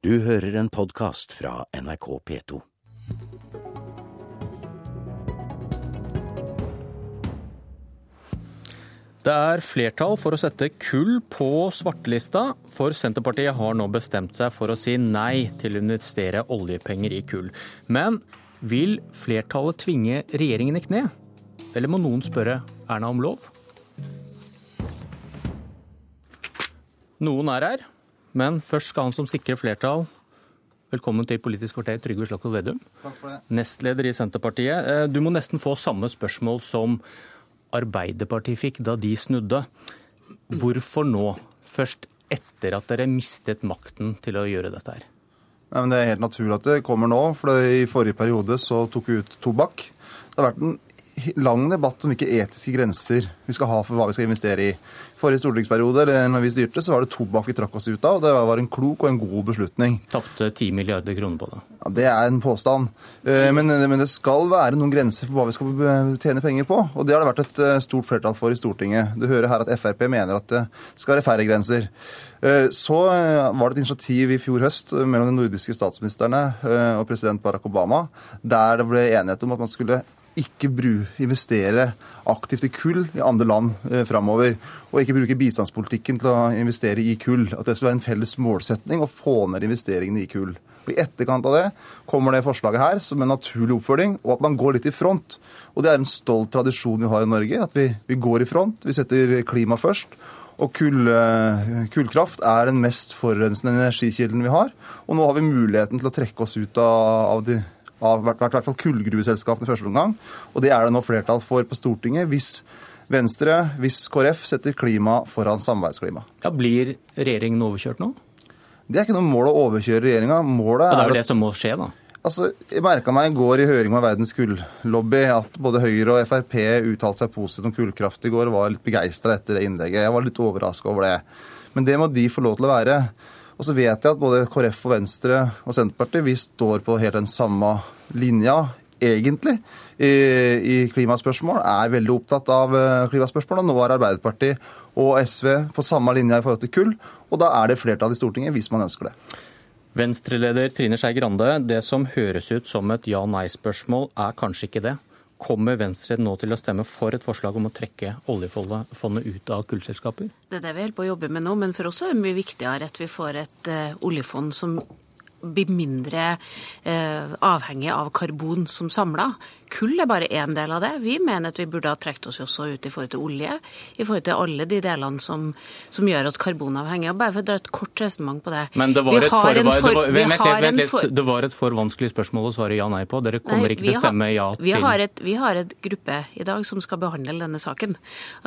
Du hører en podkast fra NRK P2. Det er flertall for å sette kull på svartelista, for Senterpartiet har nå bestemt seg for å si nei til å investere oljepenger i kull. Men vil flertallet tvinge regjeringen i kne? Eller må noen spørre Erna om lov? Noen er her, men først skal han som sikrer flertall. Velkommen til Politisk kvarter, Trygve Slagsvold Vedum. Nestleder i Senterpartiet. Eh, du må nesten få samme spørsmål som Arbeiderpartiet fikk da de snudde. Hvorfor nå? Først etter at dere mistet makten til å gjøre dette her? Nei, men Det er helt naturlig at det kommer nå. for I forrige periode så tok vi ut tobakk. Det har vært en lang debatt om hvilke etiske grenser vi skal ha for hva vi skal investere i. Forrige stortingsperiode eller når vi styrte, så var det tobakk vi trakk oss ut av. og Det var en klok og en god beslutning. Tapte 10 milliarder kroner på det. Ja, Det er en påstand. Eh, men, men, det skal være noen grenser for hva vi skal tjene penger på. Og det har det vært et eh, stort flertall for i Stortinget. Du hører her at Frp mener at det skal være færre grenser. Eh, så var det et initiativ i fjor høst mellom de nordiske statsministrene og president Barack Obama, der det ble enighet om at man skulle ikke investere aktivt i kull i andre land eh, framover. Og ikke bruke bistandspolitikken til å investere i kull. At det skulle være en felles målsetning å få ned investeringene i kull. Og I etterkant av det kommer det forslaget her som en naturlig oppfølging, og at man går litt i front. Og Det er en stolt tradisjon vi har i Norge, at vi, vi går i front. Vi setter klima først. Og kull, eh, kullkraft er den mest forurensende energikilden vi har. Og nå har vi muligheten til å trekke oss ut av, av de av hvert, hvert fall kullgruveselskapene i første omgang. Og det er det nå flertall for på Stortinget hvis Venstre, hvis KrF setter klima foran samarbeidsklima. Ja, Blir regjeringen overkjørt nå? Det er ikke noe mål å overkjøre regjeringa. Målet er Det er vel det som må skje, da? Altså, Jeg merka meg i går i høring med Verdens kullobby at både Høyre og Frp uttalte seg positivt om kullkraft i går og var litt begeistra etter det innlegget. Jeg var litt overraska over det. Men det må de få lov til å være. Og så vet jeg at både KrF og Venstre og Senterpartiet vi står på helt den samme linja, egentlig, i, i klimaspørsmål. Er veldig opptatt av eh, klimaspørsmål. Og nå er Arbeiderpartiet og SV på samme linja i forhold til kull. Og da er det flertall i Stortinget hvis man ønsker det. Venstreleder Trine Skei Grande, det som høres ut som et ja-nei-spørsmål, er kanskje ikke det? Kommer Venstre nå til å stemme for et forslag om å trekke oljefondet ut av kullselskaper? Det er det vi holder på å jobbe med nå, men for oss er det mye viktigere at vi får et uh, oljefond som blir mindre eh, avhengig av karbon som samla. Kull er bare én del av det. Vi mener at vi burde ha trukket oss også ut i forhold til olje, i forhold til alle de delene som, som gjør oss karbonavhengige. Bare for å dra et kort resonnement på det. Men det var, et for, for, det, var, vent, vent, det var et for vanskelig spørsmål å svare ja-nei på. Dere kommer nei, ikke til å stemme ja til vi har, et, vi har et gruppe i dag som skal behandle denne saken,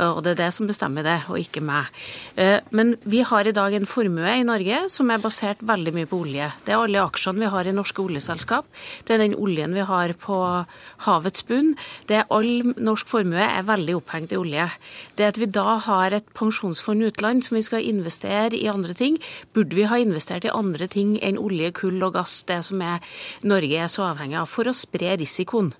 og det er det som bestemmer det, og ikke meg. Eh, men vi har i dag en formue i Norge som er basert veldig mye på olje. Det er alle aksjene vi har i norske oljeselskap. Det er den oljen vi har på havets bunn. Det er All norsk formue er veldig opphengt i olje. Det at vi da har et pensjonsfond utland som vi skal investere i andre ting, burde vi ha investert i andre ting enn olje, kull og gass, det som er, Norge er så avhengig av, for å spre risikoen.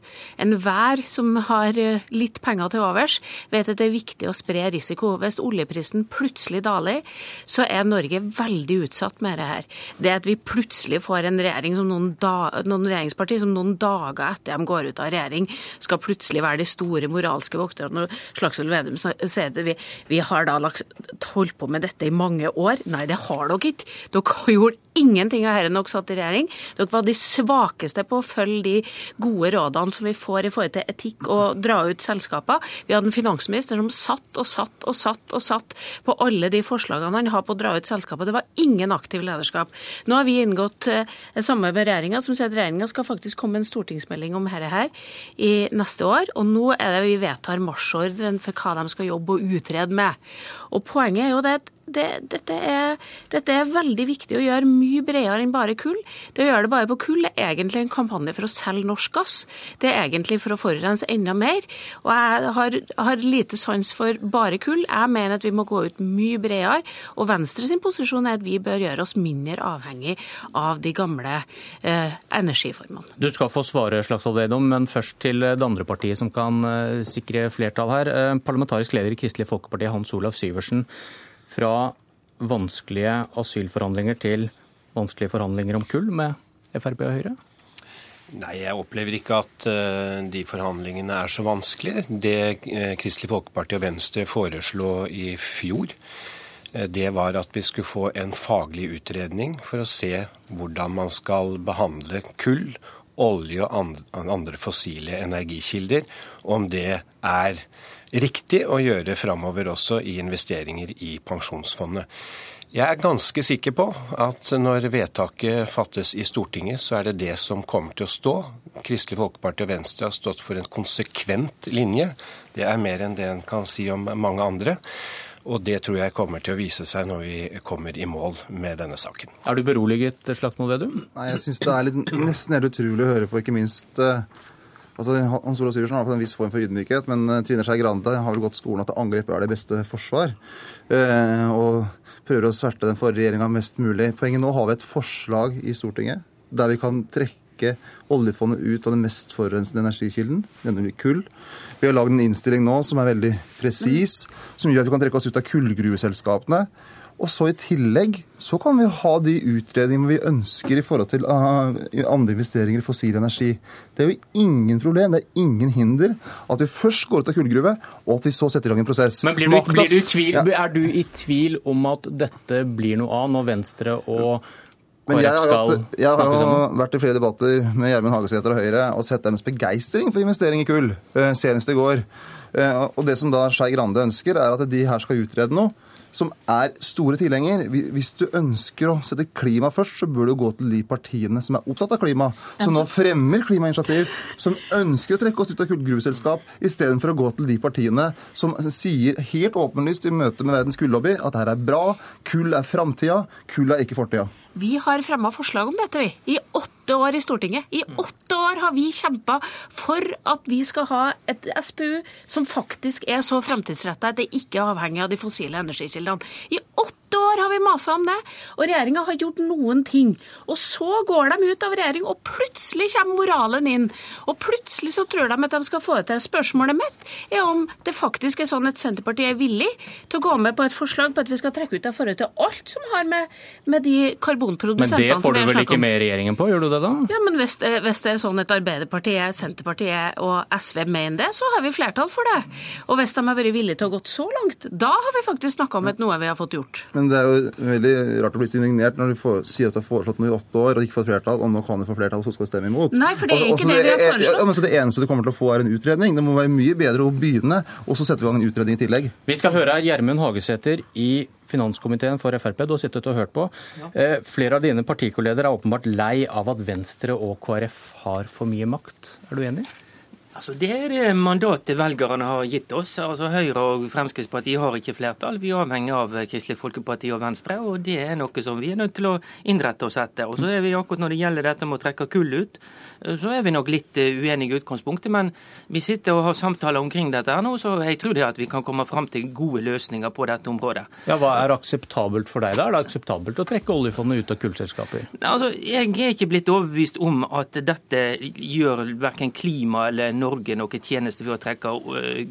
Enhver som har eh, litt penger til overs, vet at det er viktig å spre risiko. Hvis oljeprisen plutselig daler, så er Norge veldig utsatt med det her. Det at vi plutselig får en regjering som noen, da, noen regjeringsparti som noen dager etter de går ut av regjering, skal plutselig være de store moralske vokterne. Slagsvold Vedum sier at vi, vi har da lagt, holdt på med dette i mange år. Nei, det har dere ikke. Dere gjorde ingenting av dette da dere satt i regjering. Dere var de svakeste på å følge de gode rådene som vi får i forhold til etikk og dra ut selskaper. Vi hadde en finansminister som satt og satt og satt og satt på alle de forslagene han har på å dra ut selskaper. Det var ingen aktiv lederskap. Nå har vi inngått et samme samarbeid med regjeringa som sier at regjeringa skal faktisk komme med en stortingsmelding om dette her i neste år. Og nå er det vi vedtar marsjordren for hva de skal jobbe og utrede med. Og poenget er jo det at det, dette, er, dette, er, veldig viktig å gjøre mye bredere enn bare kull. Det å gjøre det bare på kull er egentlig en kampanje for å selge norsk gass. Det er egentlig for å forurense enda mer. Og jeg har, har, lite sans for bare kull. Jeg mener at vi må gå ut mye bredere. Og Venstre sin posisjon er at vi bør gjøre oss mindre avhengig av de gamle eh, energiformene. Du skal få svare, Slagsvold Vedum, men først til det andre partiet som kan eh, sikre flertall her. Eh, parlamentarisk leder i Kristelig Folkeparti, Hans Olav Syversen fra vanskelige asylforhandlinger til vanskelige forhandlinger om kull med Frp og Høyre? Nei, jeg opplever ikke at uh, de forhandlingene er så vanskelige. Det uh, Kristelig Folkeparti og Venstre foreslo i fjor, uh, det var at vi skulle få en faglig utredning for å se hvordan man skal behandle kull, olje og andre fossile energikilder. Om det er riktig å gjøre framover også i investeringer i pensjonsfondet. Jeg er ganske sikker på at når vedtaket fattes i Stortinget, så er det det som kommer til å stå. Kristelig Folkeparti og Venstre har stått for en konsekvent linje. Det er mer enn det en kan si om mange andre. Og det tror jeg kommer til å vise seg når vi kommer i mål med denne saken. Er du beroliget, Slagsvold Vedum? Nei, jeg syns det er litt, nesten helt utrolig å høre på, ikke minst uh, Altså, Hans Olav Syversen har en viss form for ydmykhet, men uh, Trine Skei Grande har vel gått skolen at angrep er det beste forsvar. Eh, og prøver å sverte den forrige regjeringa mest mulig. Poenget nå har vi et forslag i Stortinget der vi kan trekke oljefondet ut av den mest forurensende energikilden, nemlig kull. Vi har lagd en innstilling nå som er veldig presis, som gjør at vi kan trekke oss ut av kullgruveselskapene. Og så I tillegg så kan vi ha de utredningene vi ønsker i forhold til uh, andre investeringer i fossil energi. Det er jo ingen problem, det er ingen hinder at vi først går ut av kullgruve, og at vi så setter i gang en prosess. Men blir du, blir du tvil, ja. Er du i tvil om at dette blir noe av når Venstre og men jeg har, hatt, jeg har vært i flere debatter med Gjermund Hagesæter og Høyre og sett deres begeistring for investering i kull, uh, senest i går. Uh, og det som da Skei Grande ønsker, er at de her skal utrede noe som er store tilhenger. Hvis du ønsker å sette klima først, så bør du gå til de partiene som er opptatt av klima. Som nå fremmer klimainitiativ, som ønsker å trekke oss ut av kullgruveselskap, istedenfor å gå til de partiene som sier helt åpenlyst i møte med verdens kullobby at dette er bra, kull er framtida, kull er ikke fortida. Vi har fremma forslag om dette, vi. I åtte år i Stortinget. I åtte år har vi kjempa for at vi skal ha et SPU som faktisk er så fremtidsretta at det ikke er avhengig av de fossile energikildene. I åtte år har vi masa om det, og regjeringa har gjort noen ting. Og så går de ut av regjering, og plutselig kommer moralen inn. Og plutselig så tror de at de skal få det til. Spørsmålet mitt er om det faktisk er sånn at Senterpartiet er villig til å gå med på et forslag på at vi skal trekke ut av forhold til alt som har med, med de karbonprodusentene som vi har snakket om. Men det får du vel ikke med regjeringen på, gjør du det da? Ja, men hvis det, hvis det er sånn at Arbeiderpartiet, Senterpartiet og SV mener det, så har vi flertall for det. Og hvis de har vært villige til å gå så langt, da har vi faktisk snakka om at noe vi har fått gjort. Men det er jo veldig rart å bli så indignert når du får, sier at du har foreslått noe i åtte år og ikke fått flertall, og nå kan du få flertall, og så skal du stemme imot. Nei, for det er ikke Også, det vi har foreslått. Ja, men så Det eneste du kommer til å få, er en utredning. Det må være mye bedre å begynne, og så setter vi i gang en utredning i tillegg. Vi skal høre Gjermund Hagesæter i finanskomiteen for Frp. Du har sittet og hørt på. Ja. Eh, flere av dine partikolleger er åpenbart lei av at Venstre og KrF har for mye makt. Er du enig? Altså, Det er det mandatet velgerne har gitt oss. Altså, Høyre og Fremskrittspartiet har ikke flertall. Vi er avhengig av Kristelig Folkeparti og Venstre, og det er noe som vi er nødt til å innrette oss etter. Og så er vi akkurat Når det gjelder dette med å trekke kull ut, så er vi nok litt eh, uenige i utgangspunktet. Men vi sitter og har samtaler omkring dette her nå, så jeg tror det at vi kan komme fram til gode løsninger på dette området. Ja, Hva er akseptabelt for deg da? Er det akseptabelt å trekke oljefondet ut av kullselskaper? Altså, Jeg er ikke blitt overbevist om at dette gjør verken klima eller Norge noen tjeneste ved å trekke eh,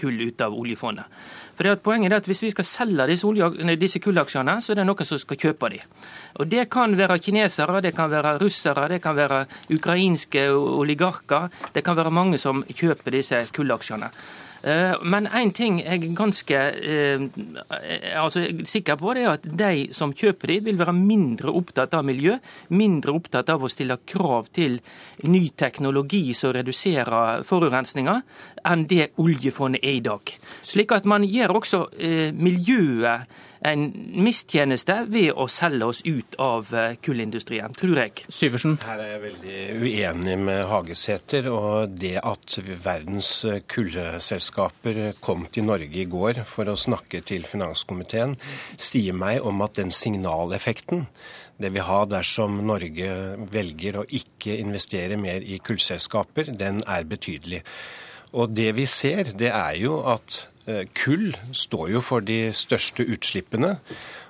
kull ut av oljefondet. For det at Poenget er at Hvis vi skal selge disse, olje, disse kullaksjene, så er det noen som skal kjøpe dem. Og Det kan være kinesere, det kan være russere, det kan være ukrainske oligarker. Det kan være mange som kjøper disse kullaksjene. Eh, men én ting jeg er ganske eh, altså, sikker på, det er at de som kjøper de, vil være mindre opptatt av miljø, mindre opptatt av å stille krav til ny teknologi som reduserer forurensninga, enn det oljefondet er i dag. Slik at man gjør også eh, miljøet en mistjeneste ved å selge oss ut av eh, kullindustrien, tror jeg. Syversen? Her er jeg veldig uenig med Hagesæter. Og det at verdens kullselskaper kom til Norge i går for å snakke til finanskomiteen, sier meg om at den signaleffekten det vi har dersom Norge velger å ikke investere mer i kullselskaper, den er betydelig. Og det vi ser, det er jo at Eh, kull står jo for de største utslippene.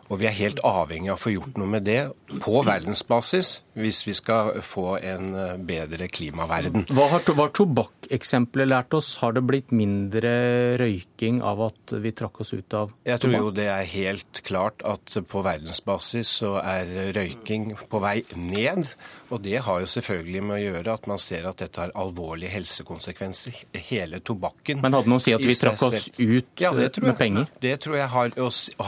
Og vi er helt avhengig av å få gjort noe med det på verdensbasis hvis vi skal få en eh, bedre klimaverden. Hva har, har tobakkeksempelet lært oss? Har det blitt mindre røyking av at vi trakk oss ut av Jeg tror jo det er helt klart at på verdensbasis så er røyking på vei ned. Og det har jo selvfølgelig med å gjøre at man ser at dette har alvorlige helsekonsekvenser. Hele tobakken. Men hadde noe å si at vi trakk oss ut Ja, eh, tror med penger? Det tror jeg har,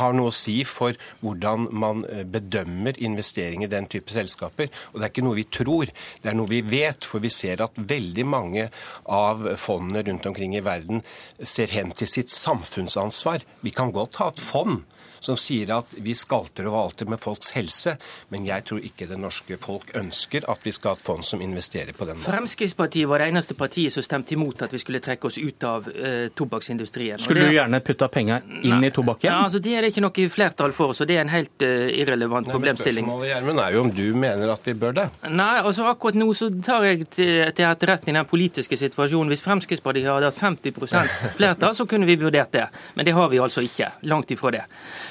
har noe å si for hvordan man eh, bedømmer investeringer i den type selskaper. Og det er ikke noe vi tror, det er noe vi vet. For vi ser at veldig mange av fondene rundt omkring i verden ser hen til sitt samfunnsansvar. Vi kan godt ha et fond som sier at vi skalter og valter med folks helse, men jeg tror ikke det norske folk ønsker at vi skal ha et fond som investerer på den måten. Fremskrittspartiet var det eneste partiet som stemte imot at vi skulle trekke oss ut av eh, tobakksindustrien. Skulle det- du gjerne putta penga inn i tobakken? Ja, altså Det er det ikke noe flertall for, så det er en helt uh, irrelevant Nei, men problemstilling. Spørsmålet Gjermund, er jo om du mener at vi bør det. Nei, altså akkurat nå så tar jeg til, til etterretning den politiske situasjonen. Hvis Fremskrittspartiet hadde hatt 50% flertall, så kunne vi vurdert det. Men det har vi altså ikke. Langt ifra det.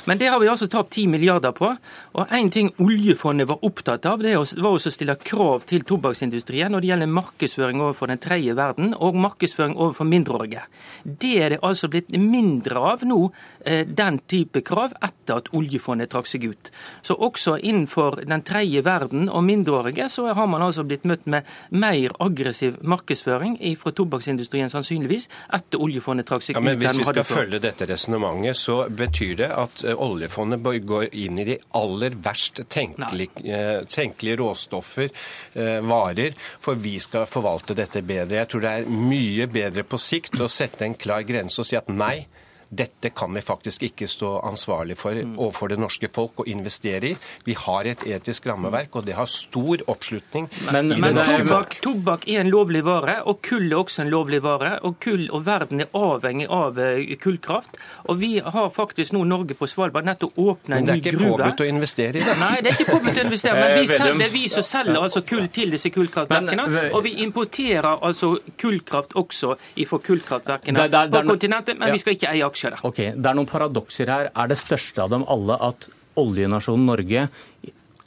Men det har vi altså tapt 10 milliarder på. Og én ting oljefondet var opptatt av, det var også å stille krav til tobakksindustrien når det gjelder markedsføring overfor den tredje verden, og markedsføring overfor mindreårige. Det er det altså blitt mindre av nå, eh, den type krav, etter at oljefondet trakk seg ut. Så også innenfor den tredje verden og mindreårige så har man altså blitt møtt med mer aggressiv markedsføring fra tobakksindustrien sannsynligvis, etter oljefondet trakk seg Ja, ut. men Hvis vi skal følge dette resonnementet, så betyr det at eh, oljefondet går inn i de aller verst tenkelige, eh, tenkelige råstoffer, eh, varer, for vi skal forvalte dette bedre. Jeg tror det er mye bedre på sikt å sette en klar grense og si at nei. Dette kan vi faktisk ikke stå ansvarlig for Mm. overfor det norske folk å investere i. Vi har et etisk rammeverk, og det har stor oppslutning Men- i det Men det er- norske folk. tobakk, er en lovlig vare, og kull er også en lovlig vare. Og kull og verden er avhengig av eh, kullkraft. Og vi har faktisk nå Norge på Svalbard nettopp åpna en Men det er ikke gruve. påbudt å investere i det. Nei, det er ikke påbudt å investere, men vi selv, det er vi som selger altså kull til disse kullkraftverkene. Eh, Og vi importerer altså kullkraft også fra kullkraftverkene er på kontinentet, men vi skal ikke eie aksjer der. Ok, Det er noen paradokser her. Er det største av dem alle at oljenasjonen Norge,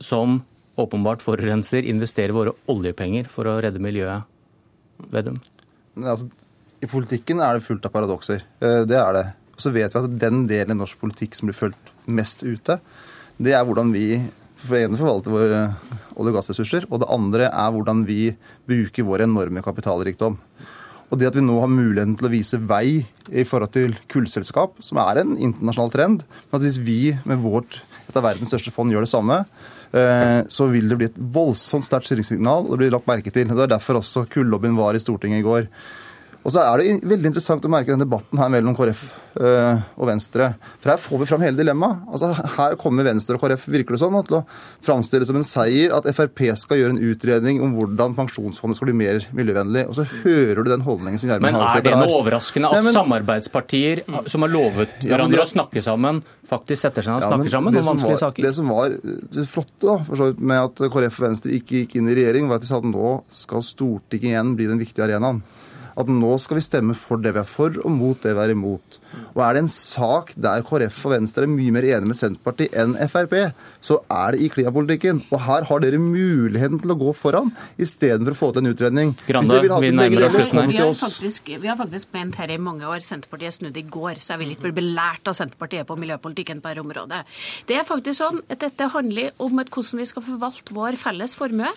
som åpenbart forurenser, investerer våre oljepenger for å redde miljøet? Vedum? Men altså, I politikken er det fullt av paradokser. Eh, Det er det. Og så vet vi at den delen i norsk politikk som blir følt mest ute, det er hvordan vi for ene forvalter våre olje- og gassressurser, og det andre er hvordan vi bruker vår enorme kapitalrikdom. Og det at vi nå har muligheten til å vise vei i forhold til kullselskap, som er en internasjonal trend, men at hvis vi med vårt, et av verdens største fond gjør det samme, eh, så vil det bli et voldsomt sterkt styringssignal, og det blir lagt merke til. Det er derfor også kullobbyen var i Stortinget i går. Og så er det veldig interessant å merke denne debatten her mellom KrF eh, og Venstre. For her får vi fram hele dilemmaet. Altså, her kommer Venstre og KrF virker det sånn, til å framstille det som en seier at Frp skal gjøre en utredning om hvordan pensjonsfondet skal bli mer miljøvennlig. Og så hører du den holdningen som Gjermund Men er det noe overraskende at Nei, men- samarbeidspartier som har lovet Ja, hverandre har- å snakke sammen, faktisk setter seg ned og Ja, snakker sammen om vanskelige var, saker? Det som var det flotte da, så med at KrF og Venstre ikke gikk inn i regjering, var at de sa at nå skal Stortinget igjen bli den viktige arenaen. At nå skal vi stemme for det vi er for, og mot det vi er imot. Og er det en sak der KrF og Venstre er mye mer enige med Senterpartiet enn Frp, så er det i klimapolitikken. Og her har dere muligheten til å gå foran, istedenfor å få til en utredning. Grande, Hvis vil ha vi nærmer oss slutten Vi har, faktisk, vi har faktisk ment her i mange år. Senterpartiet snudde i går, så jeg vil ikke bli belært av Senterpartiet på miljøpolitikken på dette området. Det er faktisk sånn at dette handler om at hvordan vi skal forvalte vår felles formue.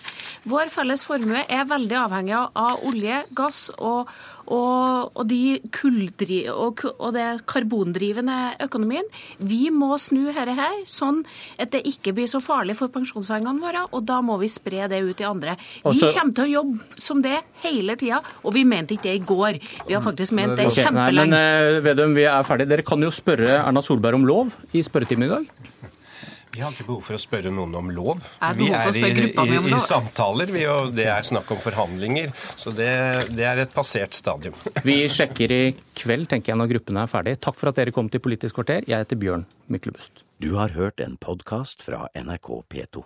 Vår felles formue er veldig avhengig av, av olje, gass og, og, og, de kulldri, og, og det karbondrivende økonomien. Vi må snu dette her, sånn at det ikke blir så farlig for pensjonspengene våre, og da må vi spre det ut i andre. Vi kommer til å jobbe som det hele tida, og vi mente ikke det i går. Vi har faktisk ment det Ok, nei, men kjempelenge. eh, Vedum, vi er ferdige. Dere kan jo spørre Erna Solberg om lov i spørretimen i dag. Vi har ikke behov for å spørre noen om lov. Er Vi er i, i, i samtaler, vi, og det er snakk om forhandlinger. Så det, det er et passert stadium. Vi sjekker i kveld, tenker jeg, når gruppene er ferdige. Takk for at dere kom til Politisk kvarter. Jeg heter Bjørn Myklebust. Du har hørt en podkast fra NRK P2.